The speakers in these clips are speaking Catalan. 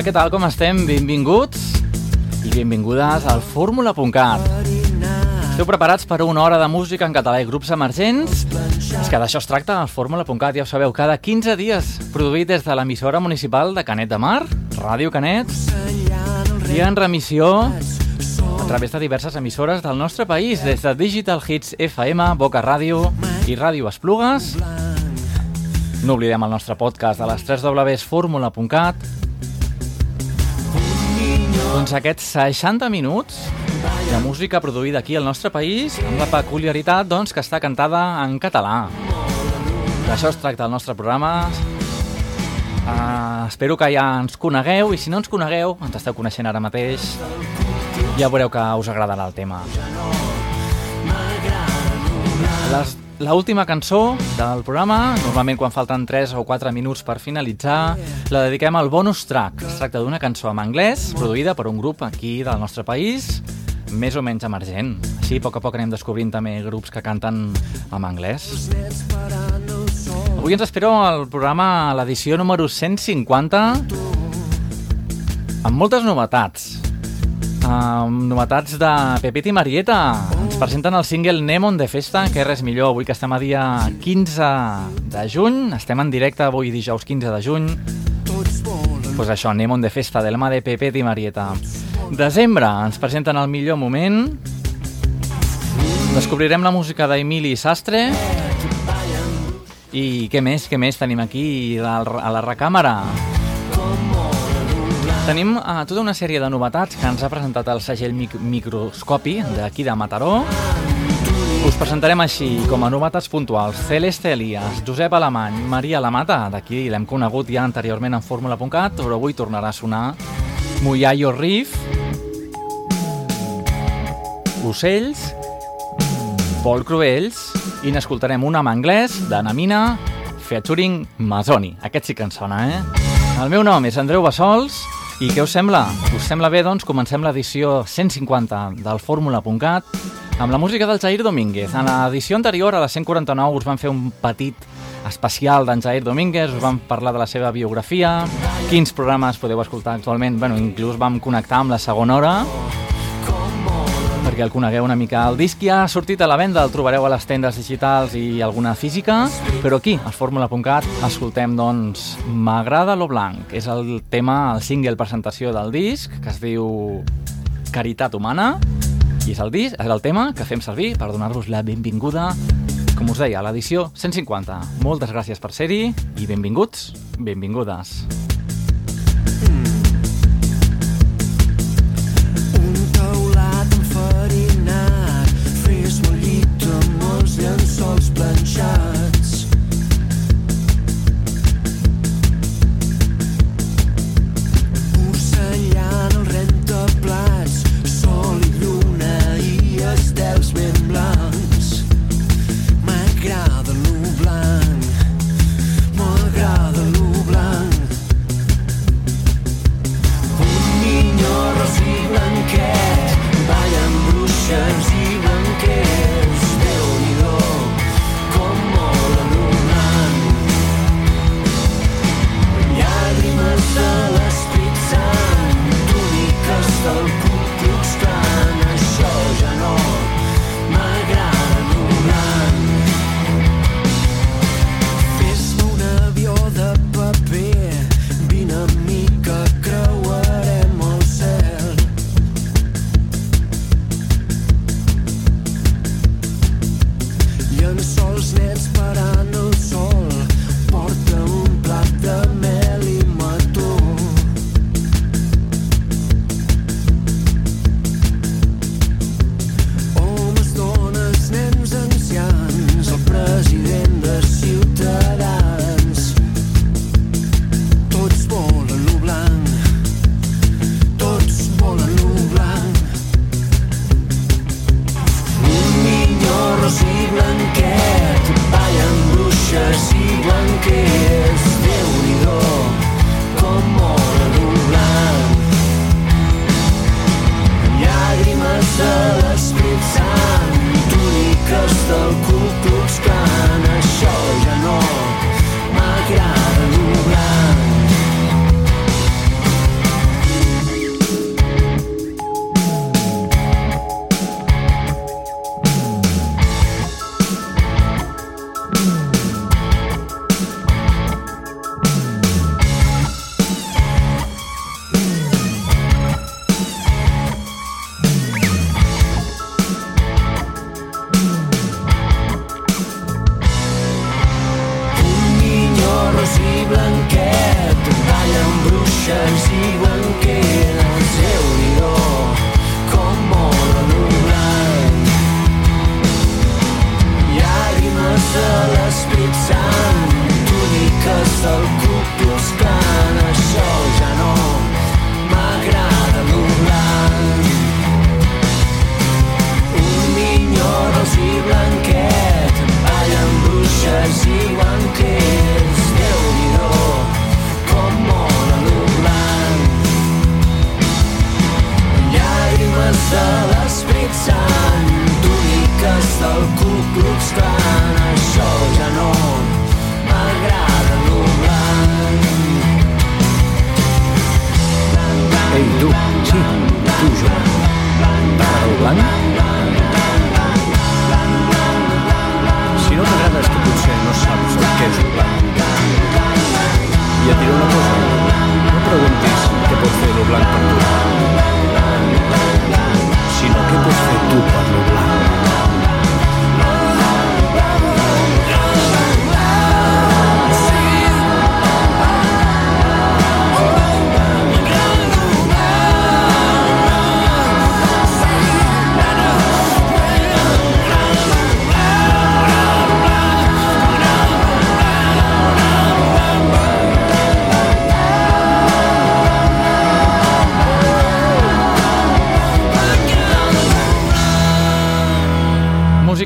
Hola, què tal? Com estem? Benvinguts i benvingudes al fórmula.cat. Esteu preparats per una hora de música en català i grups emergents? És que d'això es tracta el fórmula.cat, ja ho sabeu, cada 15 dies, produït des de l'emissora municipal de Canet de Mar, Ràdio Canet, i en remissió a través de diverses emissores del nostre país, des de Digital Hits FM, Boca Ràdio i Ràdio Esplugues. No oblidem el nostre podcast a les 3 www.formula.cat. Doncs aquests 60 minuts de música produïda aquí al nostre país amb la peculiaritat doncs, que està cantada en català. D'això es tracta el nostre programa. Uh, espero que ja ens conegueu i si no ens conegueu, ens esteu coneixent ara mateix, ja veureu que us agradarà el tema. Les L'última cançó del programa, normalment quan falten 3 o 4 minuts per finalitzar, la dediquem al bonus track. Es tracta d'una cançó en anglès, produïda per un grup aquí del nostre país, més o menys emergent. Així, a poc a poc anem descobrint també grups que canten en anglès. Avui ens espero al programa l'edició número 150 amb moltes novetats. Amb novetats de Pepet i Marieta. Ens presenten el single Nemon de Festa, que res millor, avui que estem a dia 15 de juny, estem en directe avui dijous 15 de juny. Doncs pues això, Nemon de Festa, de la mà de Pepet i Marieta. Desembre, ens presenten el millor moment. Descobrirem la música d'Emili Sastre. I què més, què més tenim aquí a la recàmera? Tenim uh, tota una sèrie de novetats que ens ha presentat el segell mic Microscopi d'aquí de Mataró. Us presentarem així, com a novetats puntuals, Celeste Elias, Josep Alemany, Maria Lamata, d'aquí l'hem conegut ja anteriorment en Fórmula.cat, però avui tornarà a sonar Muyayo Riff, Ocells, Pol Cruells, i n'escoltarem un en anglès de Namina featuring Mazoni. Aquest sí que ens sona, eh? El meu nom és Andreu Bassols i què us sembla? Us sembla bé, doncs, comencem l'edició 150 del Fórmula.cat amb la música del Jair Domínguez. En l'edició anterior, a la 149, us van fer un petit especial d'en Jair Domínguez, us vam parlar de la seva biografia, quins programes podeu escoltar actualment, bueno, inclús vam connectar amb la segona hora, perquè el conegueu una mica. El disc ja ha sortit a la venda, el trobareu a les tendes digitals i alguna física, però aquí, a Fórmula.cat, escoltem, doncs, M'agrada lo blanc. És el tema, el single presentació del disc, que es diu Caritat Humana, i és el disc, és el tema que fem servir per donar-vos la benvinguda, com us deia, a l'edició 150. Moltes gràcies per ser-hi i benvinguts, benvingudes. llençols sunshine.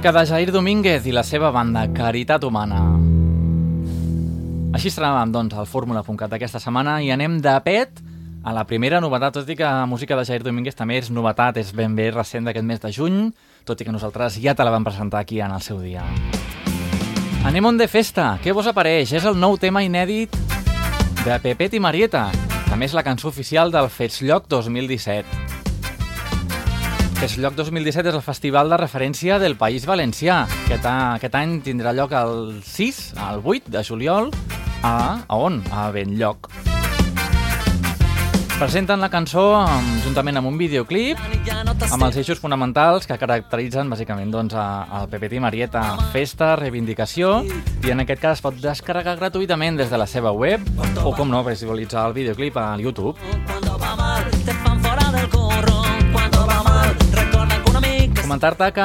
Música de Jair Domínguez i la seva banda Caritat Humana. Així estrenàvem, doncs, el Fórmula.cat d'aquesta setmana i anem de pet a la primera novetat, tot i que la música de Jair Domínguez també és novetat, és ben bé recent d'aquest mes de juny, tot i que nosaltres ja te la vam presentar aquí en el seu dia. Anem on de festa, què vos apareix? És el nou tema inèdit de Pepet i Marieta, també és la cançó oficial del Festllloc 2017. Festllloc 2017 és el festival de referència del País Valencià. Aquest, aquest any tindrà lloc el 6, el 8 de juliol, a, a on? A Benlloc. Presenten la cançó juntament amb un videoclip amb els eixos fonamentals que caracteritzen bàsicament doncs, el PPT Marieta Festa, Reivindicació i en aquest cas es pot descarregar gratuïtament des de la seva web o com no, visualitzar el videoclip a YouTube. Comentar-te que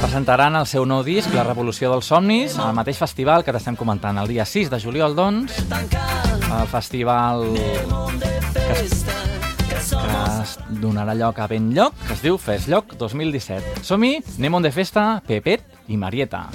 presentaran el seu nou disc, La revolució dels somnis, al mateix festival que t'estem comentant, el dia 6 de juliol, doncs, el festival que es, que es donarà lloc a ben lloc, que es diu Festllloc 2017. Som-hi, anem on de festa, Pepet i Marieta.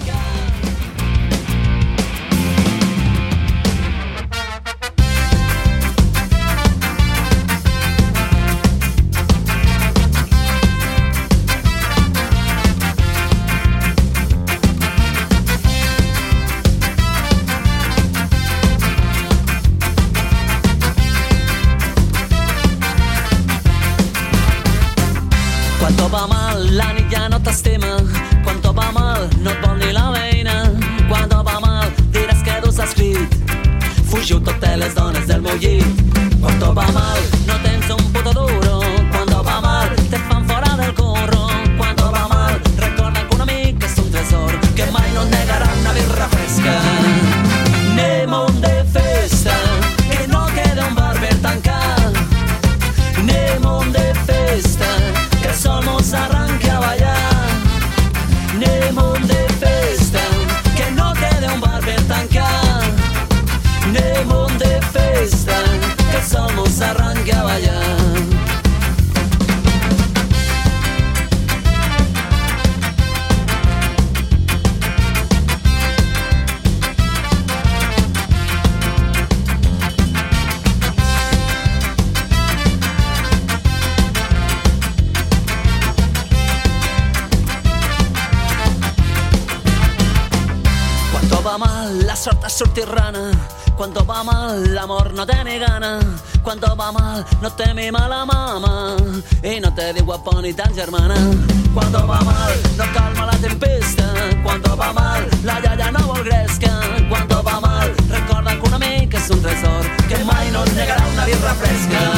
Sortirrana. Cuando va mal, el amor no tiene gana. Cuando va mal, no te mima la mama. Y no te digo guapo ni tan germana. Cuando va mal, no calma la tempesta. Cuando va mal, la yaya no vol gresca. Cuando va mal, recorda que un amic és un tresor que mai no negarà una birra fresca.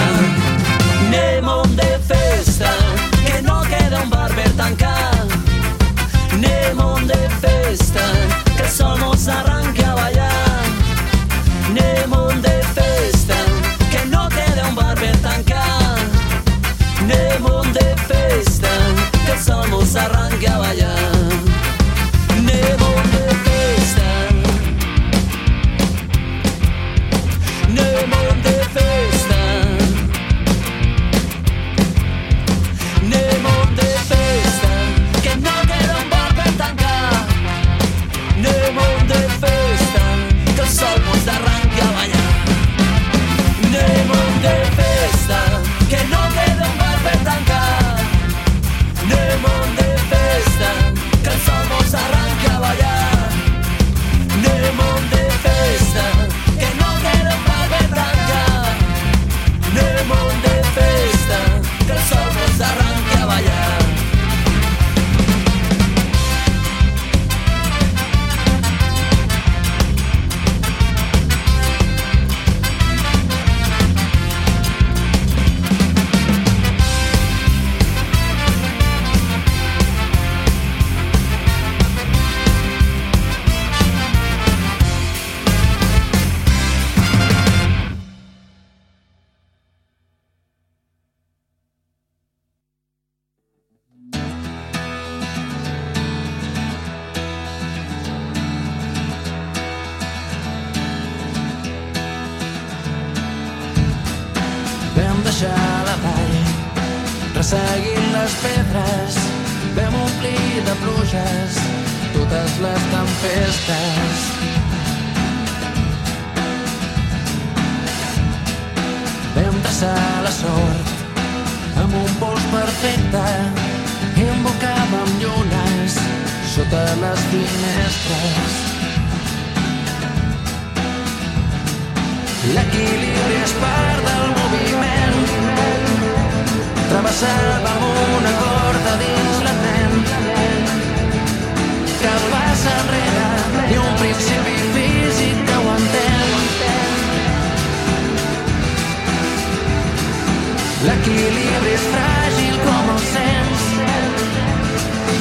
L'equilibri és fràgil com el sens.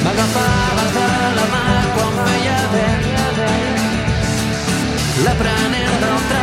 M'agafaves de la mà quan feia vent. L'aprenent del trapecista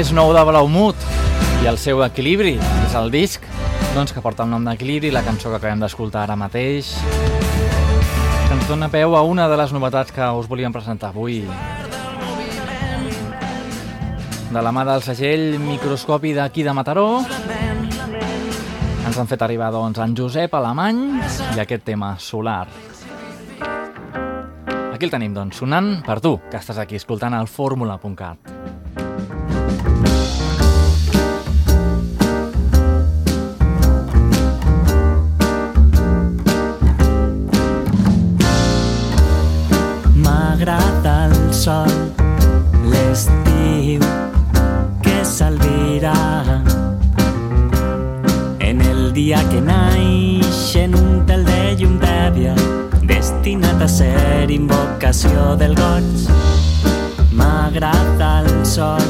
més nou de Blaumut i el seu equilibri és el disc doncs, que porta el nom d'equilibri, la cançó que acabem d'escoltar ara mateix. Que ens dona peu a una de les novetats que us volíem presentar avui. De la mà del segell microscopi d'aquí de Mataró ens han fet arribar doncs en Josep Alemany i aquest tema solar. Aquí el tenim doncs sonant per tu que estàs aquí escoltant el fórmula.cat sol, l'estiu que s'albirà en el dia que naix en un tel de llum d'àvia destinat a ser invocació del goig. M'agrada el sol,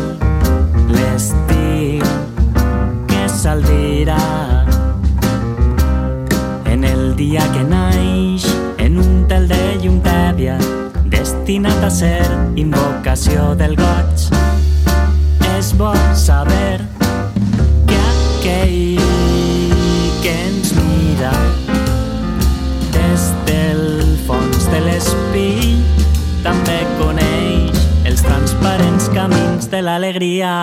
l'estiu que s'albirà en el dia que naix destinat a ser invocació del goig és bo saber que aquell que ens mira des del fons de l'espill també coneix els transparents camins de l'alegria.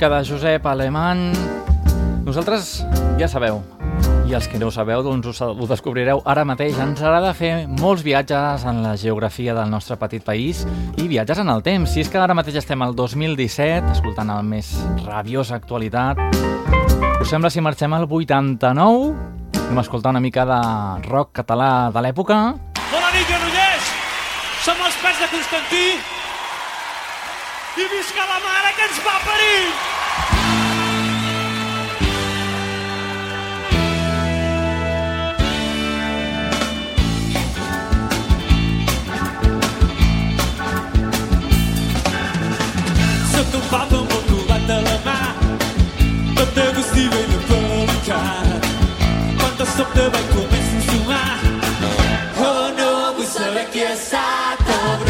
Música de Josep Alemany. Nosaltres, ja sabeu, i els que no ho sabeu, doncs ho, ho descobrireu ara mateix. Ens agrada fer molts viatges en la geografia del nostre petit país i viatges en el temps. Si és que ara mateix estem al 2017, escoltant el més rabiós actualitat, us sembla si marxem al 89? Anem a escoltar una mica de rock català de l'època. Bona nit, Granollers! Som els pets de Constantí i visca la mare que ens va parir! Papa amb el trobat de la mà tot agustiu i de pelicat quan de sobte vaig començar a sumar Oh no, vull saber qui ha estat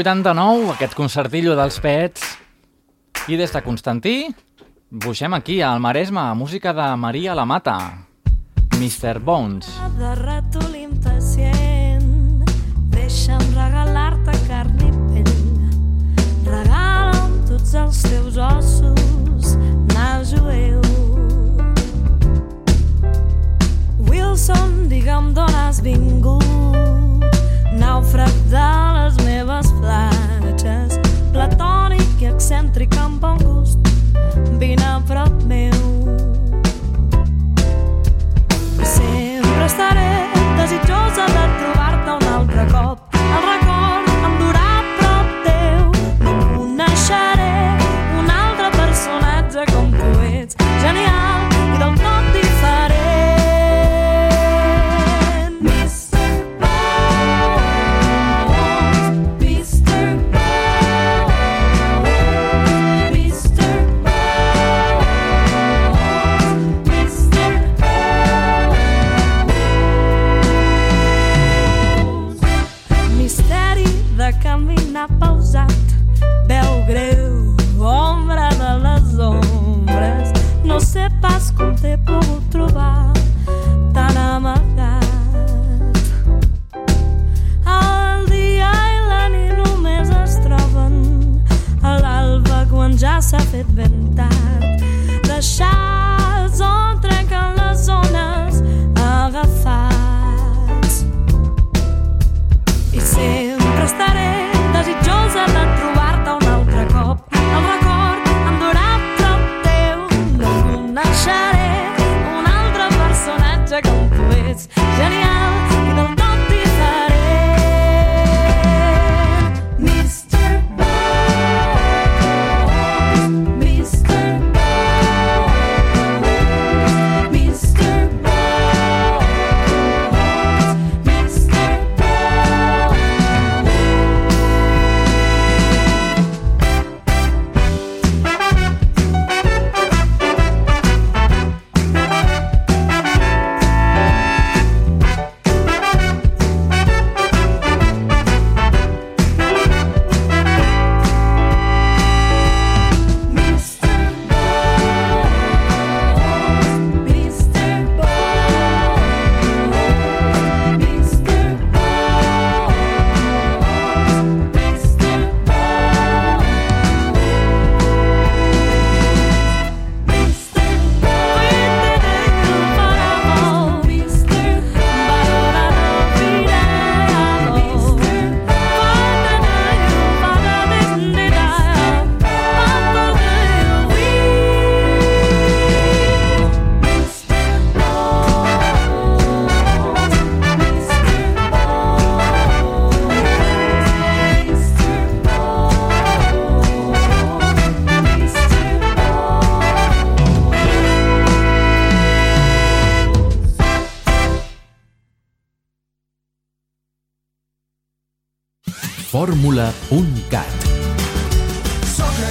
89, aquest concertillo dels Pets. I des de Constantí, buixem aquí, al Maresme, música de Maria la Mata. Mr. Bones.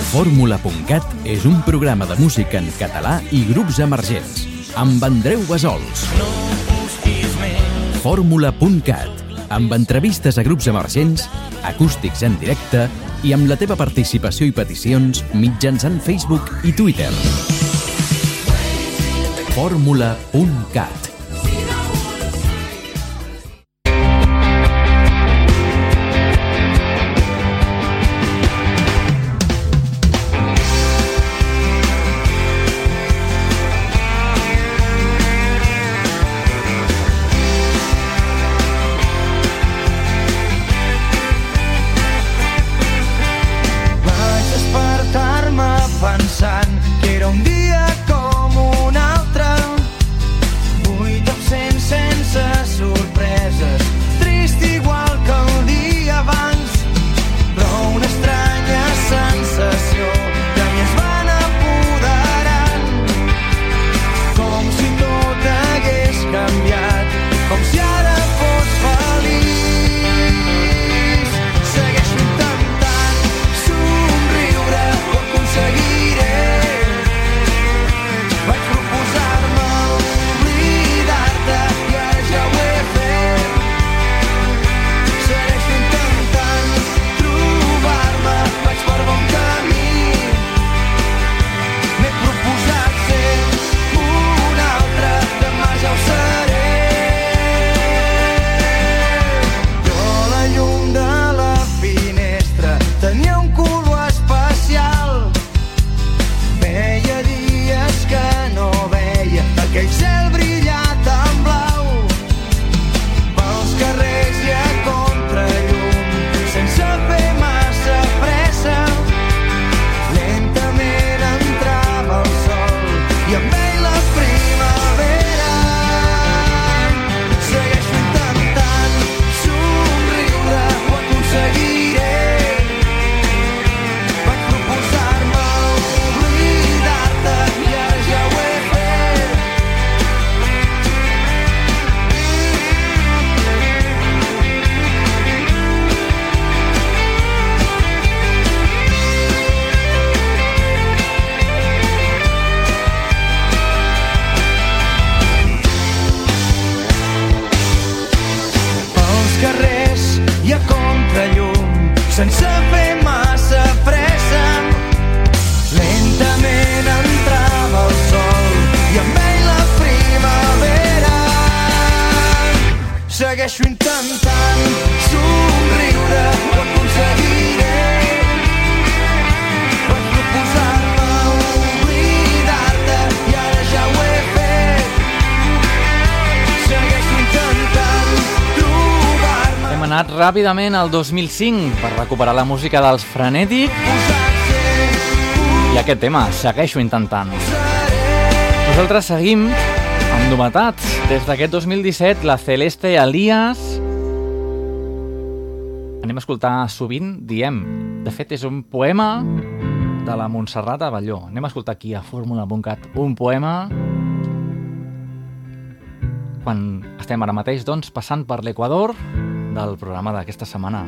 Fórmula.cat és un programa de música en català i grups emergents. Amb Andreu Besols. Fórmula.cat amb entrevistes a grups emergents, acústics en directe i amb la teva participació i peticions mitjançant Facebook i Twitter. Fórmula.cat Na 深深 ràpidament al 2005 per recuperar la música dels Frenètic i aquest tema, segueixo intentant. Nosaltres seguim amb novetats. Des d'aquest 2017, la Celeste Elias anem a escoltar sovint Diem. De fet, és un poema de la Montserrat Avelló. Anem a escoltar aquí a fórmula.cat un poema quan estem ara mateix doncs, passant per l'Equador del programa d'aquesta setmana.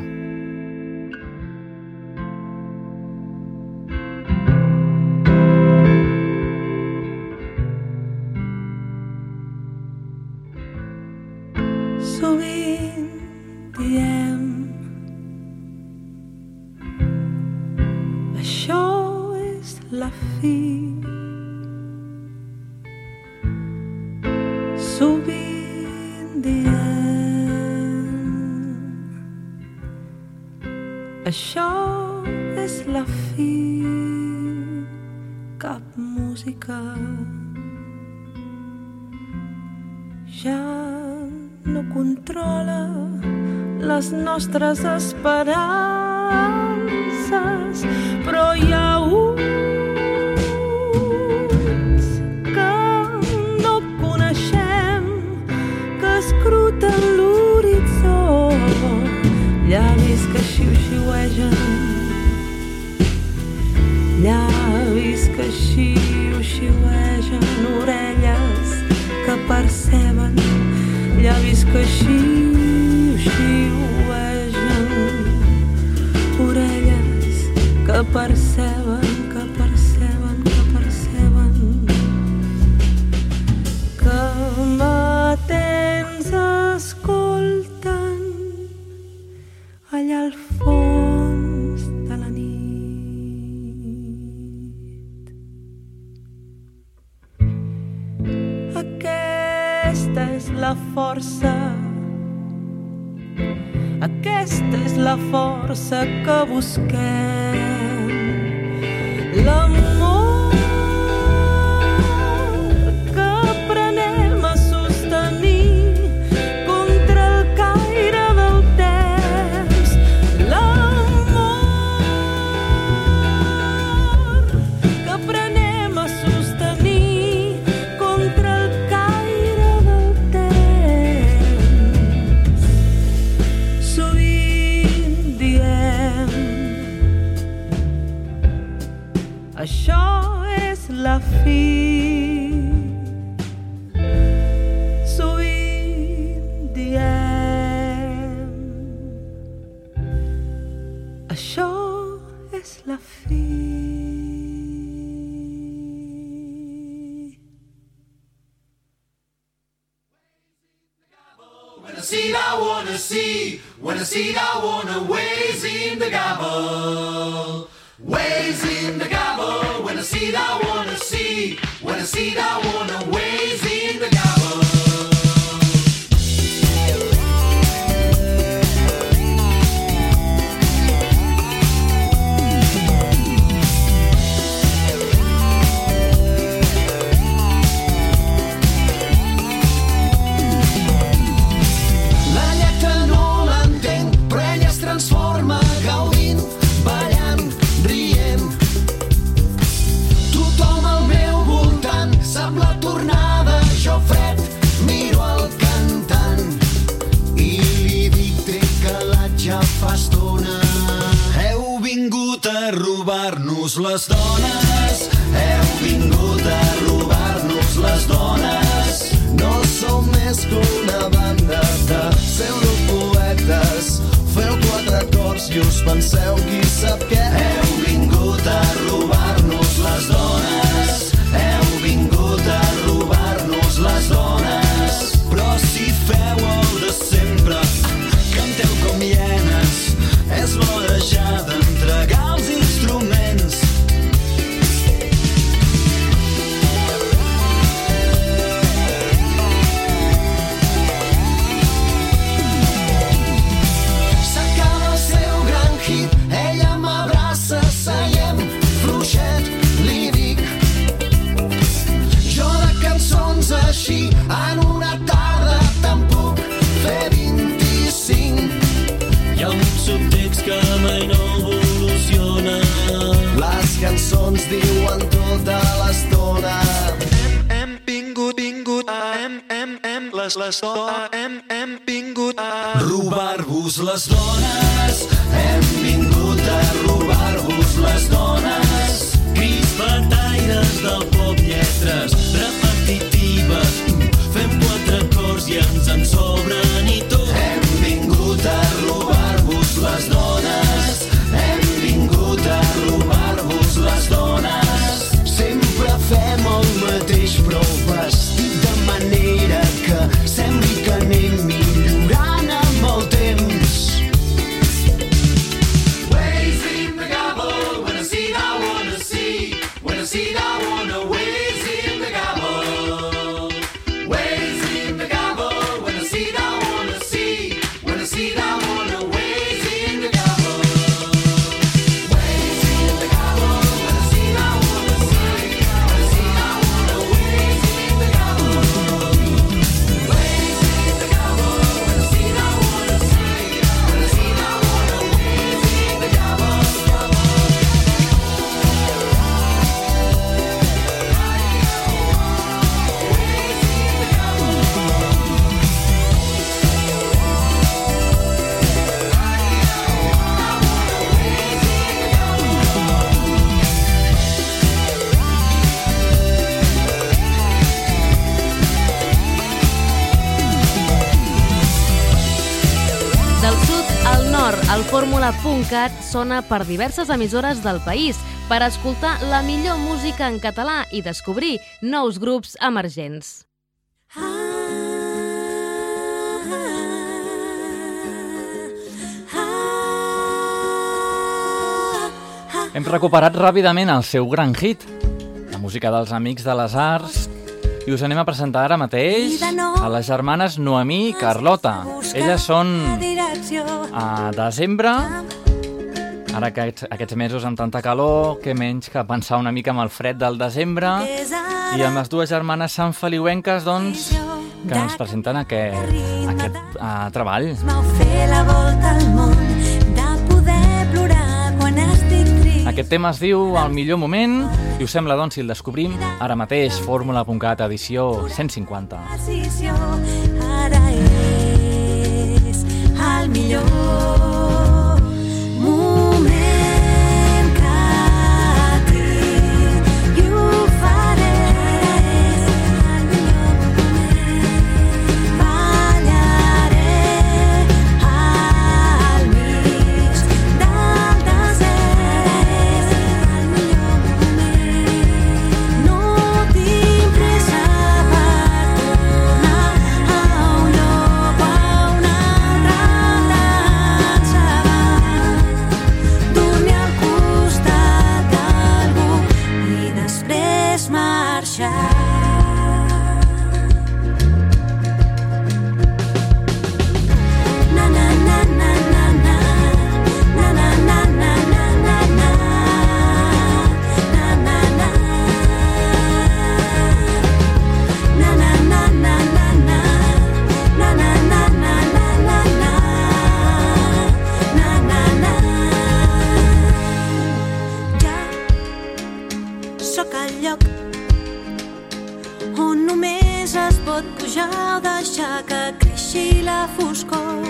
Les nostres When I see I wanna see, when I see I wanna ways in the gabble. Ways in the gabble, when I see I wanna see, when I see I wanna ways in the gabble. Robar-nos les dones, heu vingut a robar-nos les dones. No som més que una banda de pseudopoetes. Feu quatre acords i us penseu qui sap què. Heu vingut a robar-nos cançons diuen tota l'estona. Hem vingut, vingut, hem, hem, hem, les, les, hem, hem vingut a... Robar-vos les dones, hem vingut a robar-vos les dones. Crits bataires del pop, lletres repetitives. Fem quatre acords i ens en fórmula.cat sona per diverses emissores del país per escoltar la millor música en català i descobrir nous grups emergents. Hem recuperat ràpidament el seu gran hit, la música dels Amics de les Arts, i us anem a presentar ara mateix a les germanes Noemí i Carlota. Elles són a desembre, ara que aquests, aquests mesos amb tanta calor, que menys que pensar una mica amb el fred del desembre, i amb les dues germanes Sant Feliuenques, doncs, que ens presenten aquest, aquest uh, treball. Aquest tema es diu El millor moment i us sembla doncs si el descobrim ara mateix fórmula.cat edició 150. Decisió ara és el millor foscor.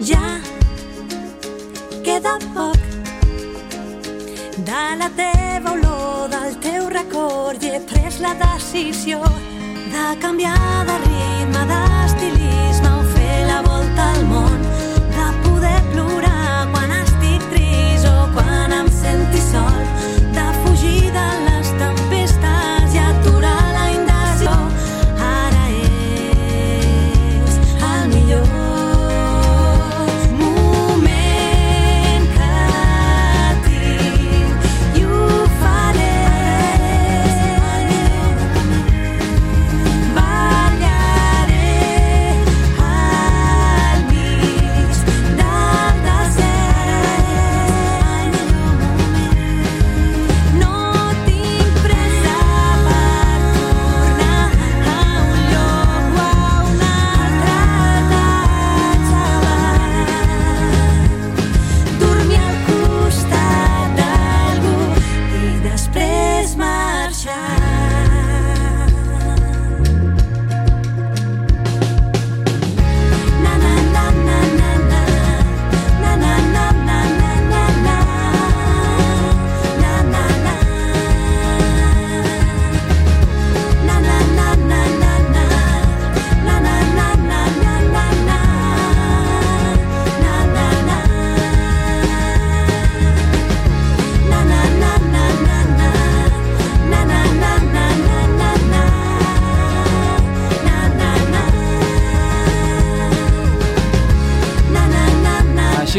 Ja queda poc de la teva olor, del teu record i he pres la decisió de canviar de ritme, d'estilisme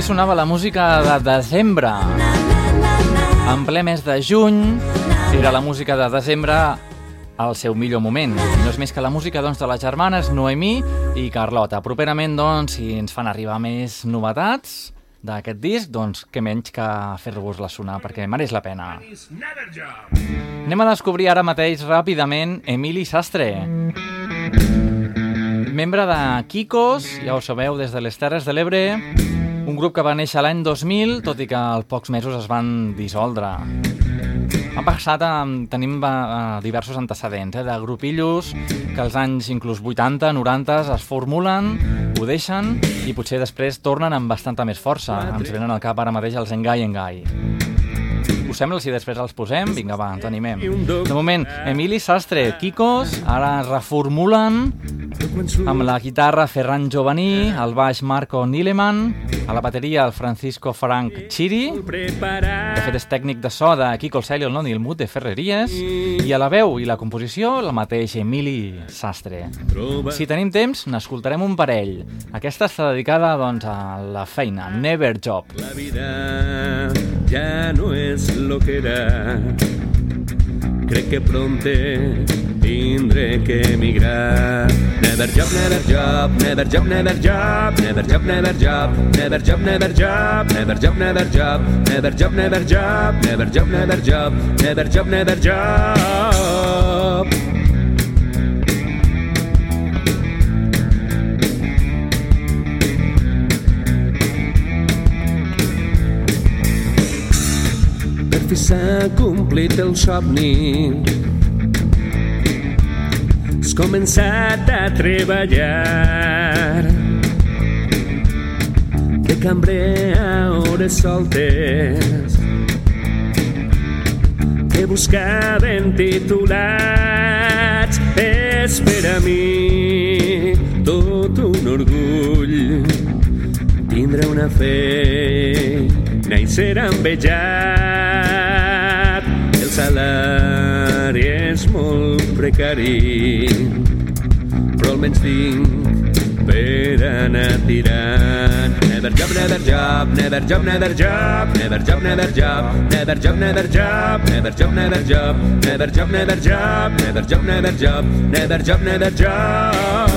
sonava la música de desembre. En ple mes de juny era la música de desembre al seu millor moment. No és més que la música doncs, de les germanes Noemí i Carlota. Properament, doncs, si ens fan arribar més novetats d'aquest disc, doncs què menys que fer-vos-la sonar, perquè mereix la pena. Anem a descobrir ara mateix ràpidament Emili Sastre. Membre de Kikos, ja ho sabeu, des de les Terres de l'Ebre, un grup que va néixer l'any 2000, tot i que als pocs mesos es van dissoldre. Han passat, eh, tenim eh, diversos antecedents, eh, de grupillos que als anys inclús 80, 90 es formulen, ho deixen i potser després tornen amb bastanta més força. Ens venen al cap ara mateix els Engai Engai. Us sembla si després els posem? Vinga, va, ens animem. De moment, Emili Sastre, Kikos, ara es reformulen amb la guitarra Ferran Giovanni, al baix Marco Nileman, a la bateria el Francisco Frank Chiri, de fet és tècnic de so de Kiko el Celi, el Noni, el Mut de Ferreries, i a la veu i la composició el mateix Emili Sastre. Si tenim temps, n'escoltarem un parell. Aquesta està dedicada doncs, a la feina, Never Job. La vida ya no es lo que era. Crec que pronte tindré que emigrar. Never job, never job, never job, never job, never job, never job, never job, never job, never job, never job, never job, never job, never job, never job, never job, never job. Fi s'ha complit el somni. Has començat a treballar. De cambrer a hores soltes. Que buscaven titulats. És per a mi tot un orgull tindre una feina i ser envejat. El salari és molt precari, però almenys tinc per anar tirant. Never job, never job, never job, never job, never job, never job, never job, never job, never job, never job, never job, never job, never job, never job, never job, never job.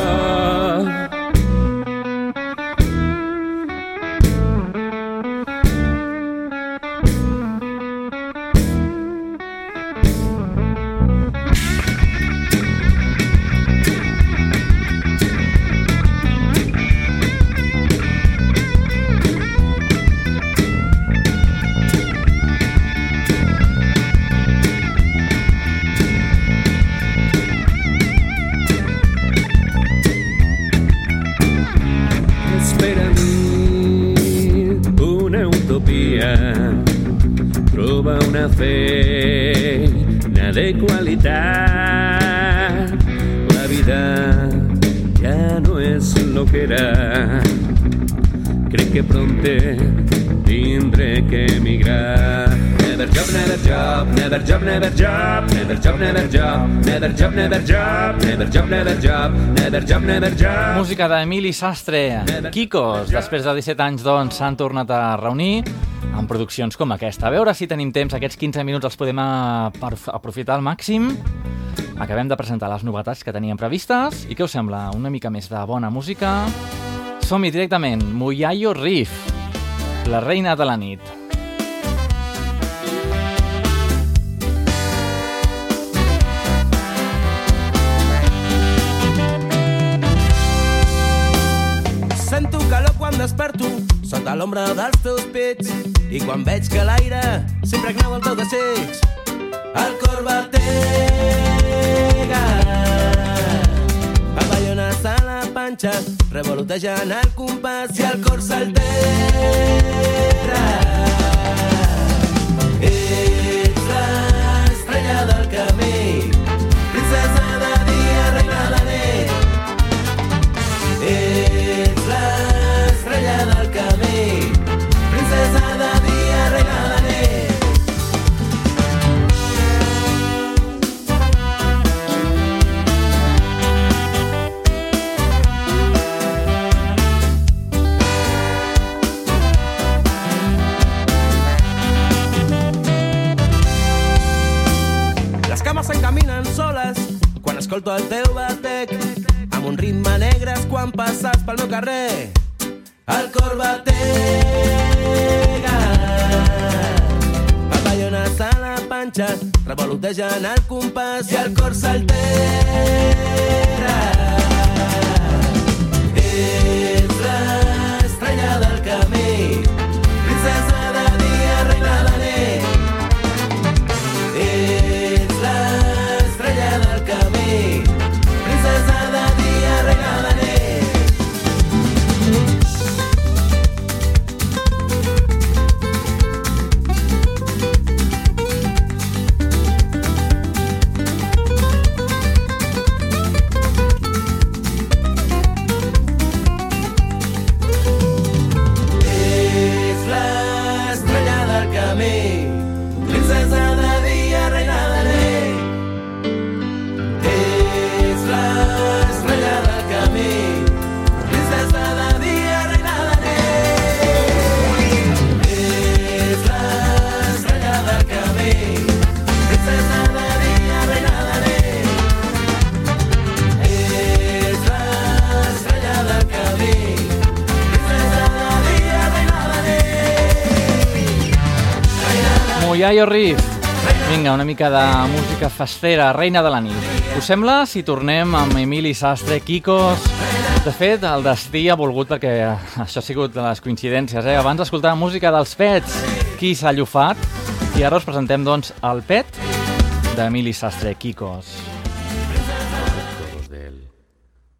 Never job, never job, never job, never job, never job, never job, never job, never job, never job, never job. Música d'Emili Sastre, Kikos. Després de 17 anys, doncs, s'han tornat a reunir amb produccions com aquesta. A veure si tenim temps, aquests 15 minuts els podem aprofitar al màxim. Acabem de presentar les novetats que teníem previstes. I què us sembla? Una mica més de bona música? Som-hi directament. Muyayo Riff, la reina de la nit. Desperto sota l'ombra dels teus pits. I quan veig que l'aire sempre gneu el teu desig el cor batega. Aballones a la panxa revolotejant el compàs i el cor s'altera. Ets l'estrella del camí escolto el teu batec amb un ritme negre quan passes pel meu carrer. El cor batega papallones a la panxa revolotejant el compàs i el cor s'altera. Mica de música festera, reina de la nit. Us sembla si tornem amb Emili Sastre, Kikos... De fet, el destí ha volgut perquè això ha sigut de les coincidències, eh? Abans escoltàvem música dels Pets, qui s'ha llufat, i ara us presentem, doncs, el Pet d'Emili Sastre, Kikos. de él,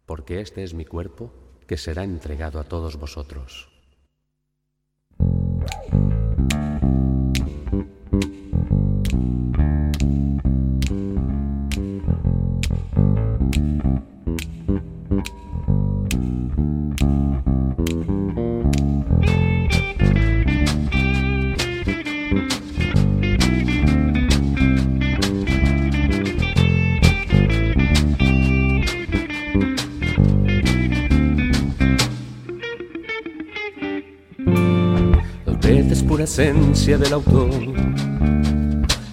porque este es mi cuerpo que será entregado a todos vosotros. Pet és pura essència de l'autor.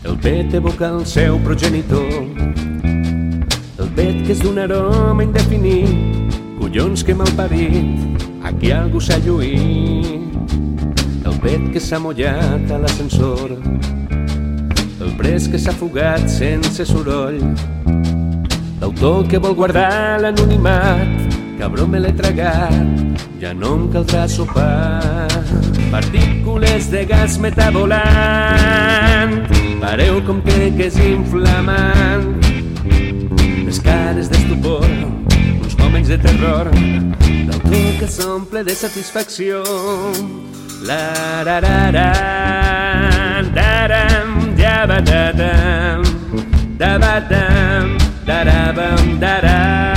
El pet evoca el seu progenitor. El pet que és d'un aroma indefinit, collons que malparit, aquí algú s'ha lluït. El pet que s'ha mullat a l'ascensor. El pres que s'ha fugat sense soroll. L'autor que vol guardar l'anonimat, cabró me l'he tragat, ja no em caldrà sopar. Partícules de gas metabolant, pareu com que, que és inflamant. Les cares d'estupor, uns moments de terror, l'autor que s'omple de satisfacció. La ra ra ra daram dabadadam dabadam darabam daram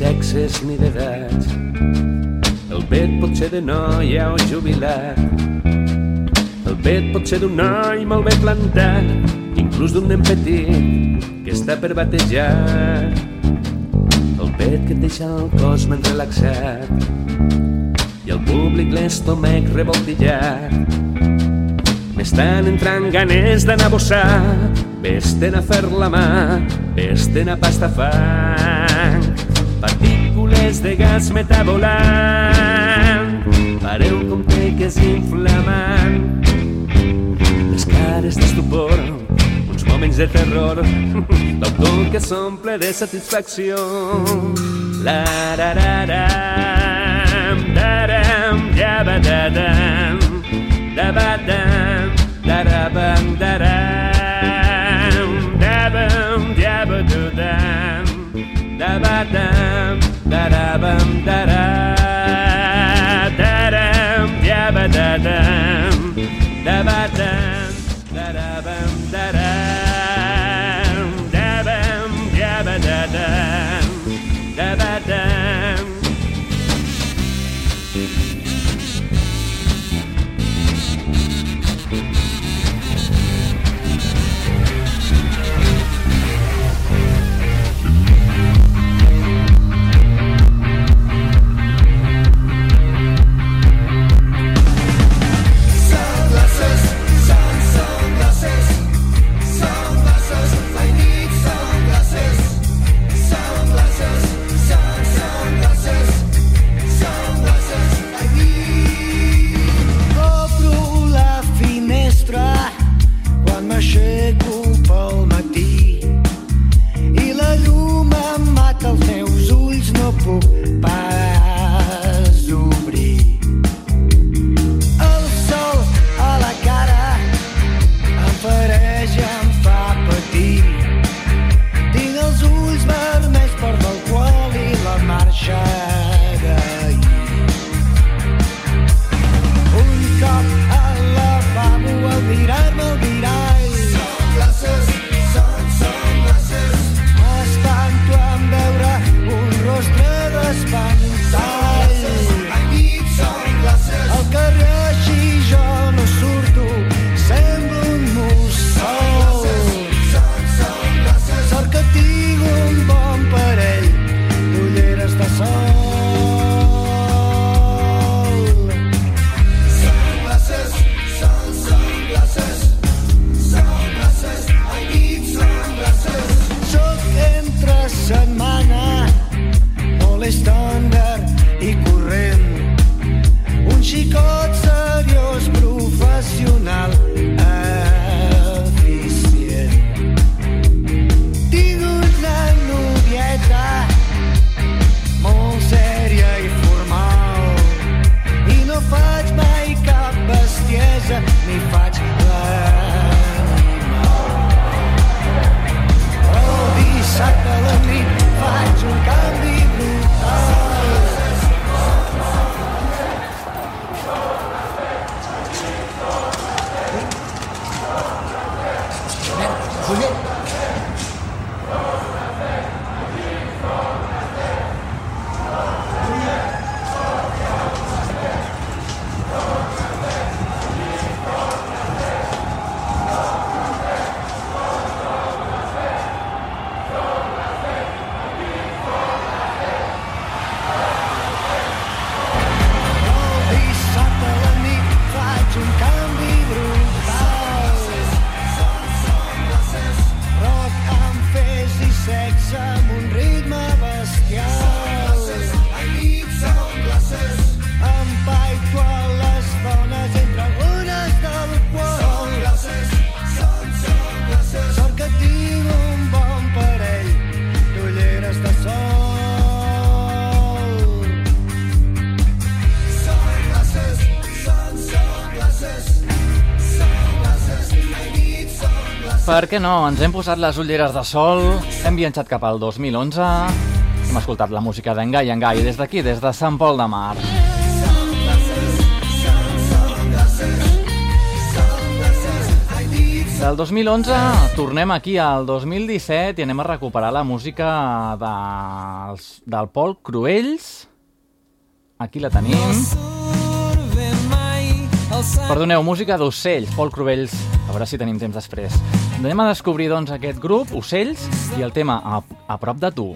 sexes ni d'edats. El pet pot ser de noia o jubilat. El pet pot ser d'un noi molt ben plantat, inclús d'un nen petit que està per batejar. El pet que et deixa el cos ben relaxat i el públic l'estómac revoltillat. M'estan entrant ganes d'anar a bossar, vés-te'n a fer la mà, vés-te'n a pasta fang. Partícules de gas metabolant, pareu com té que és inflamant. Les cares d'estupor, uns moments de terror, l'autor que s'omple de satisfacció. La ra ra ram, daram, yabadadam, dabadam, darabam, daram, dabadam, darabam, dara, daram, yabadadam, dabadam, per què no? Ens hem posat les ulleres de sol, hem viatjat cap al 2011, hem escoltat la música d'en Gai en Gai des d'aquí, des de Sant Pol de Mar. Del 2011 tornem aquí al 2017 i anem a recuperar la música dels, del Pol Cruells. Aquí la tenim. Perdoneu, música d'ocells, Pol Cruells. A veure si tenim temps després. Anem a descobrir, doncs, aquest grup, Ocells, i el tema A, a prop de tu.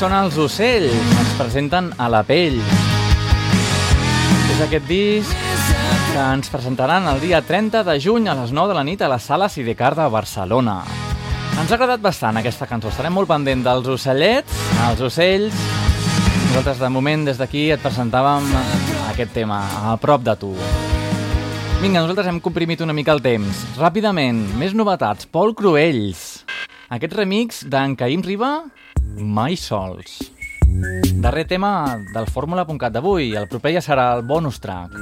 Són els ocells, ens presenten a la pell. És aquest disc que ens presentaran el dia 30 de juny a les 9 de la nit a la Sala Sidecar de Barcelona. Ens ha agradat bastant aquesta cançó, estarem molt pendent dels ocellets, els ocells. Nosaltres de moment des d'aquí et presentàvem aquest tema, a prop de tu. Vinga, nosaltres hem comprimit una mica el temps. Ràpidament, més novetats. Pol Cruells. Aquest remix d'en Caïm Riba, Mai sols. Darrer tema del fórmula.cat d'avui. El proper ja serà el bonus track.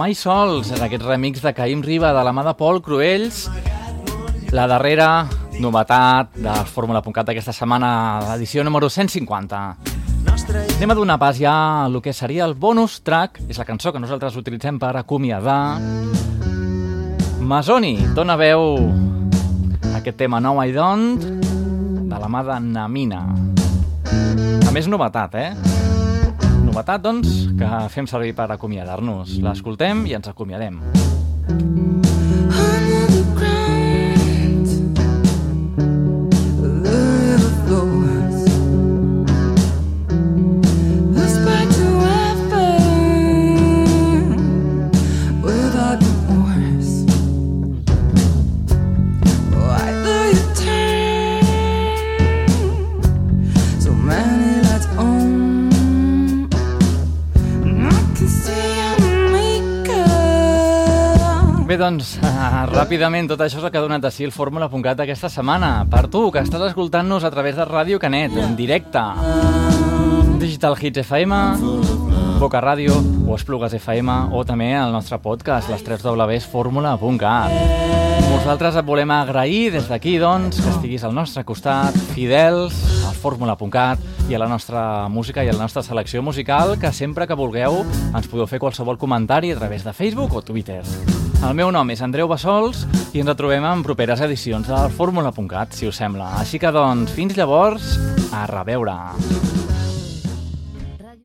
Mai Sols, en aquest remix de Caïm Riba de la mà de Pol Cruells. La darrera novetat de Fórmula.cat d'aquesta setmana, l'edició número 150. Anem a donar pas ja a el que seria el bonus track, és la cançó que nosaltres utilitzem per acomiadar. Masoni dona veu aquest tema Nou I Don't de la mà de Namina. A més, novetat, eh? Novetat, doncs, que fem servir per acomiadar-nos. L'escoltem i ens acomiadem. Bé, doncs, ràpidament, tot això és el que ha donat de si el Fórmula.cat aquesta setmana. Per tu, que estàs escoltant-nos a través de Ràdio Canet, en directe. Digital Hits FM, Boca Ràdio o Esplugues FM o també el nostre podcast, les 3 Ws Fórmula.cat. Nosaltres et volem agrair des d'aquí, doncs, que estiguis al nostre costat, fidels al Fórmula.cat i a la nostra música i a la nostra selecció musical, que sempre que vulgueu ens podeu fer qualsevol comentari a través de Facebook o Twitter. El meu nom és Andreu Bassols i ens retrobem en properes edicions del Fórmula.cat, si us sembla. Així que, doncs, fins llavors, a reveure.